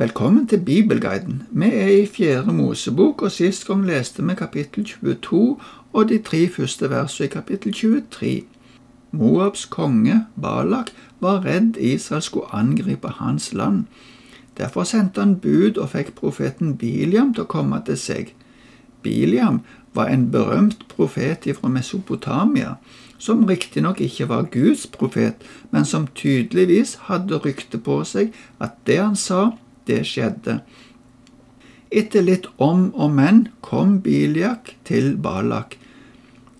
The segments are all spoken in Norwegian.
Velkommen til Bibelguiden. Vi er i Fjerde Mosebok, og sist gang leste vi kapittel 22 og de tre første versene i kapittel 23. Moabs konge, Balak, var redd Israel skulle angripe hans land. Derfor sendte han bud og fikk profeten Biliam til å komme til seg. Biliam var en berømt profet fra Mesopotamia, som riktignok ikke var Guds profet, men som tydeligvis hadde rykte på seg at det han sa, det skjedde. Etter litt om og men kom Biliak til Balak.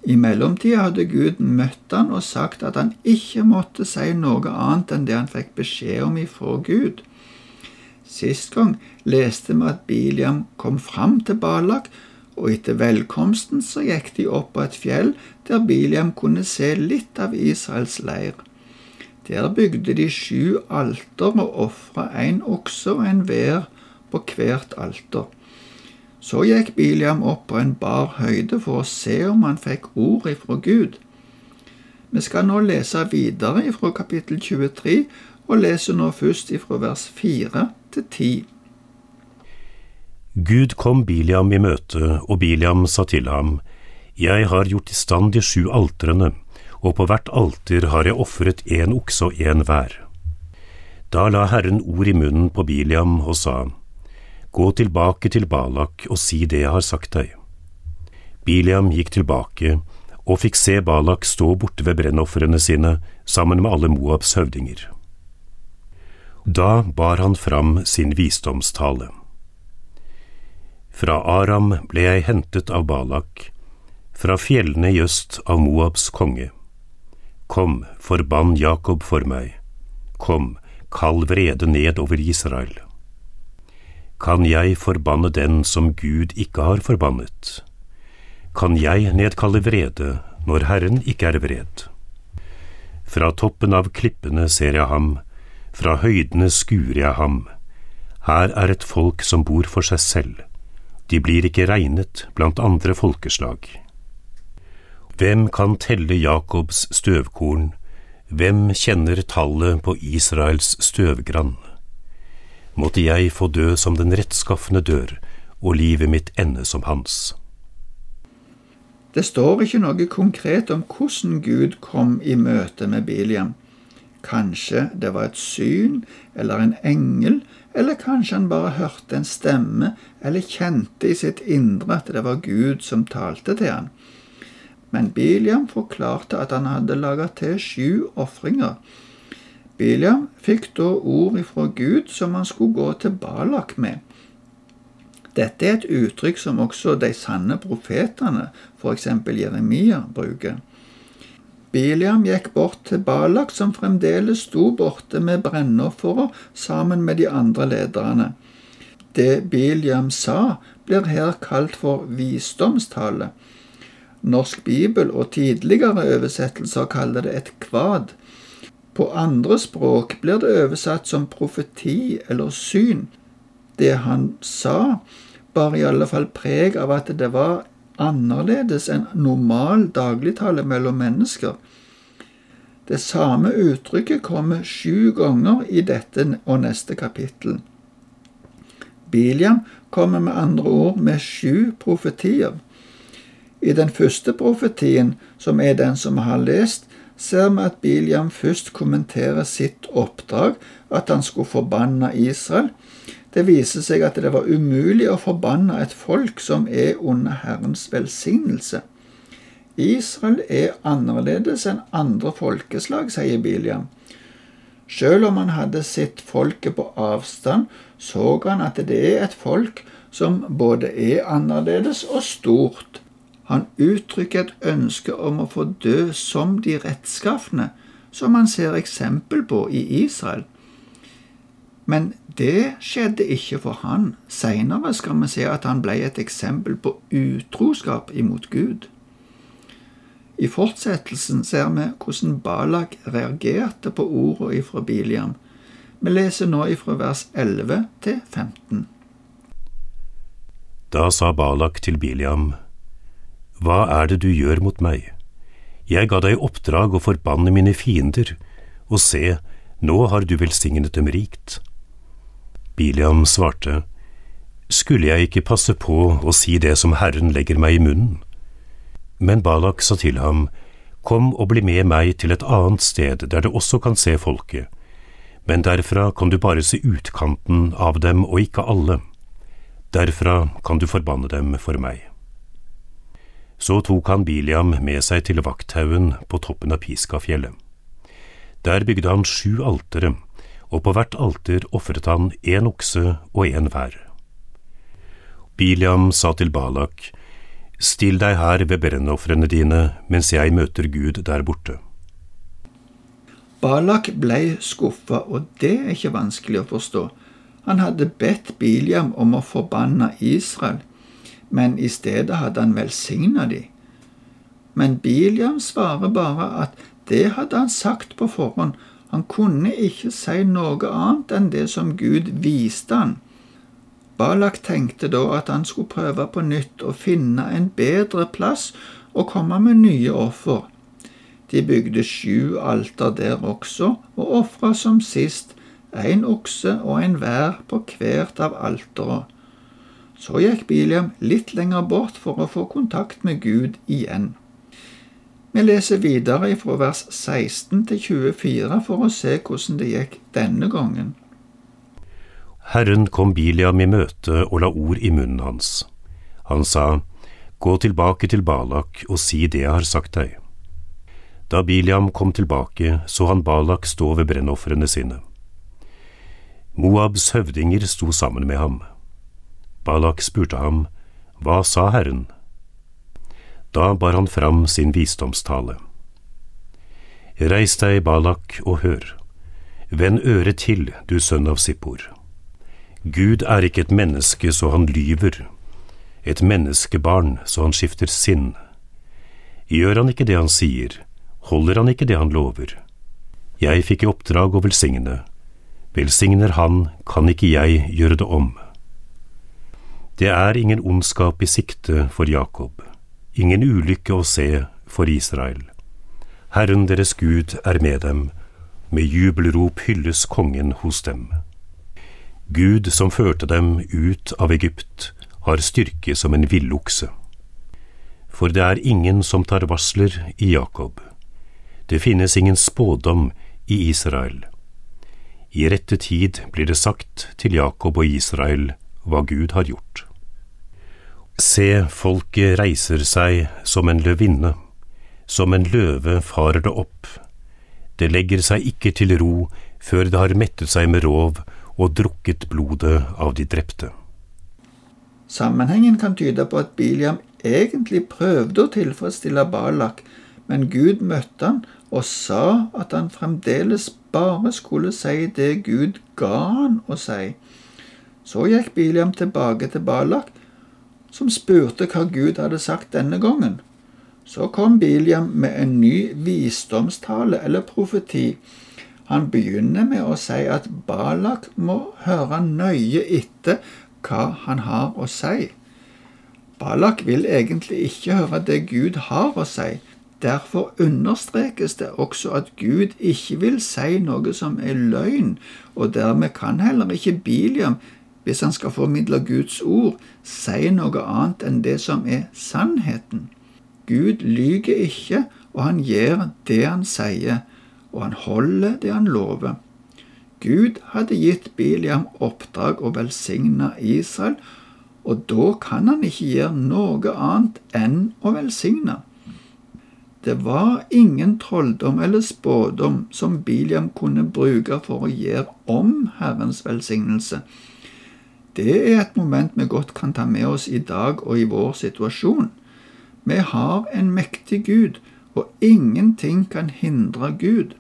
I mellomtida hadde Gud møtt han og sagt at han ikke måtte si noe annet enn det han fikk beskjed om ifra Gud. Sist gang leste vi at Biliam kom fram til Balak og etter velkomsten så gikk de opp på et fjell der Biliam kunne se litt av Israels leir. Der bygde de sju alter og ofra en okse og en vær på hvert alter. Så gikk Biliam opp på en bar høyde for å se om han fikk ord ifra Gud. Vi skal nå lese videre ifra kapittel 23, og leser nå først ifra vers 4 til 10. Gud kom Biliam i møte, og Biliam sa til ham, Jeg har gjort i stand de sju altrene, og på hvert alter har jeg ofret en okse og en vær. Da la Herren ord i munnen på Biliam og sa, Gå tilbake til Balak og si det jeg har sagt deg. Biliam gikk tilbake og fikk se Balak stå borte ved brennofrene sine sammen med alle Moabs høvdinger. Da bar han fram sin visdomstale. Fra Aram ble jeg hentet av Balak, fra fjellene i øst av Moabs konge. Kom, forbann Jakob for meg, kom, kall vrede ned over Israel. Kan jeg forbanne den som Gud ikke har forbannet? Kan jeg nedkalle vrede når Herren ikke er vred? Fra toppen av klippene ser jeg ham, fra høydene skuer jeg ham. Her er et folk som bor for seg selv de blir ikke regnet blant andre folkeslag. Hvem kan telle Jakobs støvkorn, hvem kjenner tallet på Israels støvgrann? Måtte jeg få dø som den rettskaffende dør, og livet mitt ende som hans. Det står ikke noe konkret om hvordan Gud kom i møte med Biliam. Kanskje det var et syn eller en engel, eller kanskje han bare hørte en stemme eller kjente i sitt indre at det var Gud som talte til han. Men Biliam forklarte at han hadde laget til sju ofringer. Biliam fikk da ord ifra Gud som han skulle gå til Balak med. Dette er et uttrykk som også de sanne profetene, f.eks. Jeremia, bruker. Biliam gikk bort til Balak, som fremdeles sto borte med brennofferet sammen med de andre lederne. Det Biliam sa, blir her kalt for visdomstale. Norsk bibel og tidligere oversettelser kaller det et kvad. På andre språk blir det oversatt som profeti eller syn. Det han sa, bar i alle fall preg av at det var annerledes enn normal dagligtale mellom mennesker. Det samme uttrykket kommer sju ganger i dette og neste kapittel. Biliam kommer med andre ord med sju profetier. I den første profetien, som er den som vi har lest, ser vi at Biliam først kommenterer sitt oppdrag, at han skulle forbanne Israel, det viser seg at det var umulig å forbanne et folk som er under Herrens velsignelse. Israel er annerledes enn andre folkeslag, sier Biliam. Selv om han hadde sett folket på avstand, så han at det er et folk som både er annerledes og stort. Han uttrykker et ønske om å få dø som de rettskafne, som han ser eksempel på i Israel. Men det skjedde ikke for han. Seinere skal vi se at han ble et eksempel på utroskap imot Gud. I fortsettelsen ser vi hvordan Balak reagerte på ordene ifra Biliam. Vi leser nå ifra vers 11 til 15. Da sa Balak til Biliam, Hva er det du gjør mot meg? Jeg ga deg oppdrag å forbanne mine fiender, og se, nå har du velsignet dem rikt. Biliam svarte, Skulle jeg ikke passe på å si det som Herren legger meg i munnen? Men Balak sa til ham, Kom og bli med meg til et annet sted der du også kan se folket, men derfra kan du bare se utkanten av dem og ikke alle. Derfra kan du forbanne dem for meg. Så tok han Biliam med seg til vakthaugen på toppen av Piskafjellet. Der bygde han sju altere, og på hvert alter ofret han én okse og én hver. Biliam sa til Balak, Still deg her ved brennofrene dine mens jeg møter Gud der borte. Balak blei skuffa, og det er ikke vanskelig å forstå. Han hadde bedt Biliam om å forbanne Israel, men i stedet hadde han velsigna de. Men Biliam svarer bare at det hadde han sagt på forhånd, han kunne ikke si noe annet enn det som Gud viste han. Balak tenkte da at han skulle prøve på nytt å finne en bedre plass og komme med nye offer. De bygde sju alter der også, og ofra som sist en okse og en vær på hvert av altera. Så gikk Biliam litt lenger bort for å få kontakt med Gud igjen. Vi leser videre fra vers 16 til 24 for å se hvordan det gikk denne gangen. Herren kom Biliam i møte og la ord i munnen hans. Han sa, Gå tilbake til Balak og si det jeg har sagt deg. Da Biliam kom tilbake, så han Balak stå ved brennofrene sine. Moabs høvdinger sto sammen med ham. Balak spurte ham, Hva sa Herren? Da bar han fram sin visdomstale. Reis deg, Balak, og hør. Vend øret til, du sønn av Sippor. Gud er ikke et menneske så han lyver, et menneskebarn så han skifter sinn. Gjør han ikke det han sier, holder han ikke det han lover. Jeg fikk i oppdrag å velsigne. Velsigner han, kan ikke jeg gjøre det om. Det er ingen ondskap i sikte for Jakob ingen ulykke å se for Israel. Herren deres Gud er med dem, med jubelrop hylles kongen hos dem. Gud som førte dem ut av Egypt, har styrke som en villokse. For det er ingen som tar varsler i Jakob. Det finnes ingen spådom i Israel. I rette tid blir det sagt til Jakob og Israel hva Gud har gjort. Se, folket reiser seg som en løvinne, som en løve farer det opp. Det legger seg ikke til ro før det har mettet seg med rov og drukket blodet av de drepte. Sammenhengen kan tyde på at Biliam egentlig prøvde å tilfredsstille Balak, men Gud møtte han og sa at han fremdeles bare skulle si det Gud ga han å si. Så gikk Biliam tilbake til Balak som spurte hva Gud hadde sagt denne gangen. Så kom Biliam med en ny visdomstale eller profeti. Han begynner med å si at Balak må høre nøye etter hva han har å si. Balak vil egentlig ikke høre det Gud har å si. Derfor understrekes det også at Gud ikke vil si noe som er løgn, og dermed kan heller ikke Biliam hvis han skal formidle Guds ord, si noe annet enn det som er sannheten. Gud lyger ikke, og han gjør det han sier, og han holder det han lover. Gud hadde gitt Biliam oppdrag å velsigne Israel, og da kan han ikke gjøre noe annet enn å velsigne. Det var ingen trolldom eller spådom som Biliam kunne bruke for å gjøre om Herrens velsignelse. Det er et moment vi godt kan ta med oss i dag og i vår situasjon. Vi har en mektig Gud, og ingenting kan hindre Gud.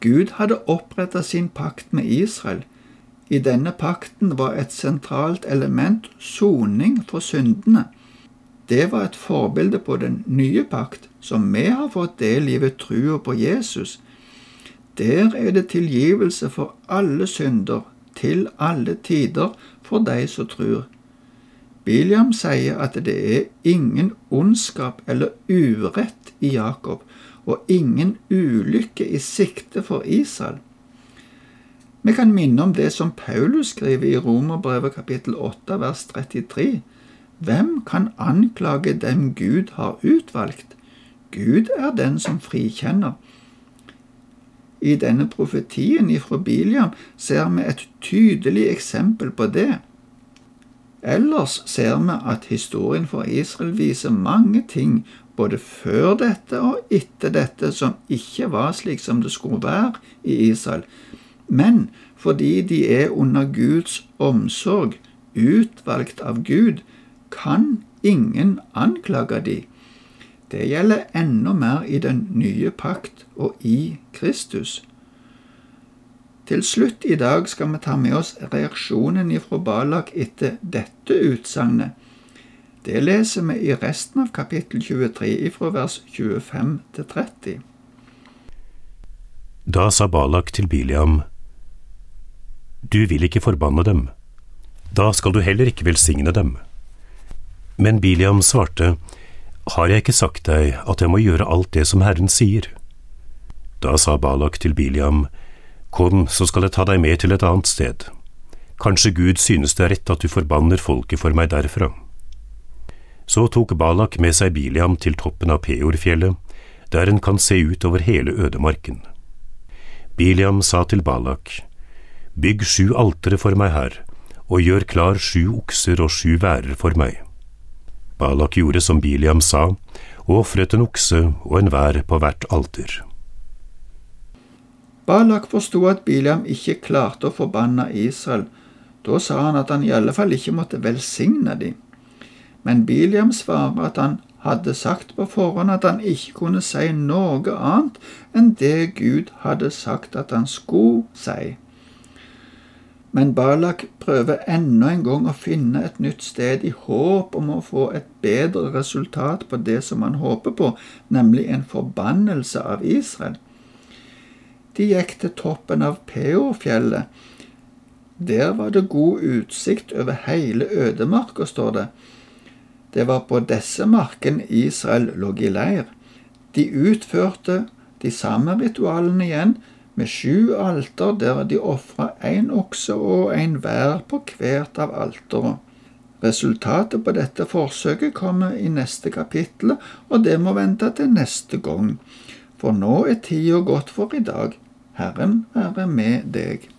Gud hadde oppretta sin pakt med Israel. I denne pakten var et sentralt element soning for syndene. Det var et forbilde på den nye pakt, som vi har fått del i ved trua på Jesus. Der er det tilgivelse for alle synder, til alle tider for de som tror. Biliam sier at det er ingen ondskap eller urett i Jakob, og ingen ulykke i sikte for Israel. Vi kan minne om det som Paulus skriver i Romerbrevet kapittel 8 vers 33. Hvem kan anklage dem Gud har utvalgt? Gud er den som frikjenner. I denne profetien ifra Biliam ser vi et tydelig eksempel på det. Ellers ser vi at historien for Israel viser mange ting både før dette og etter dette som ikke var slik som det skulle være i Israel, men fordi de er under Guds omsorg, utvalgt av Gud, kan ingen anklage de. Det gjelder enda mer i den nye pakt og i Kristus. Til slutt i dag skal vi ta med oss reaksjonen ifra Balak etter dette utsagnet. Det leser vi i resten av kapittel 23 ifra vers 25 til 30. Da sa Balak til Biliam, Du vil ikke forbanne dem, da skal du heller ikke velsigne dem. Men Biliam svarte, Har jeg ikke sagt deg at jeg må gjøre alt det som Herren sier? Da sa Balak til Biliam, Kom, så skal jeg ta deg med til et annet sted. Kanskje Gud synes det er rett at du forbanner folket for meg derfra. Så tok Balak med seg Biliam til toppen av Peorfjellet, der en kan se ut over hele ødemarken. Biliam sa til Balak, Bygg sju altere for meg her, og gjør klar sju okser og sju værer for meg. Balak gjorde som Biliam sa, og ofret en okse og en vær på hvert alter. Balak forsto at Biliam ikke klarte å forbanne Israel. Da sa han at han i alle fall ikke måtte velsigne dem. Men Biliam svarer at han hadde sagt på forhånd at han ikke kunne si noe annet enn det Gud hadde sagt at han skulle si. Men Balak prøver enda en gang å finne et nytt sted i håp om å få et bedre resultat på det som han håper på, nemlig en forbannelse av Israel. De gikk til toppen av Peorfjellet. Der var det god utsikt over hele ødemarka, står det. Det var på disse markene Israel lå i leir. De utførte de samme ritualene igjen, med sju alter der de ofra én okse og en vær på hvert av alteret. Resultatet på dette forsøket kommer i neste kapittel, og det må vente til neste gang. For nå er tida gått for i dag. Herren være med deg.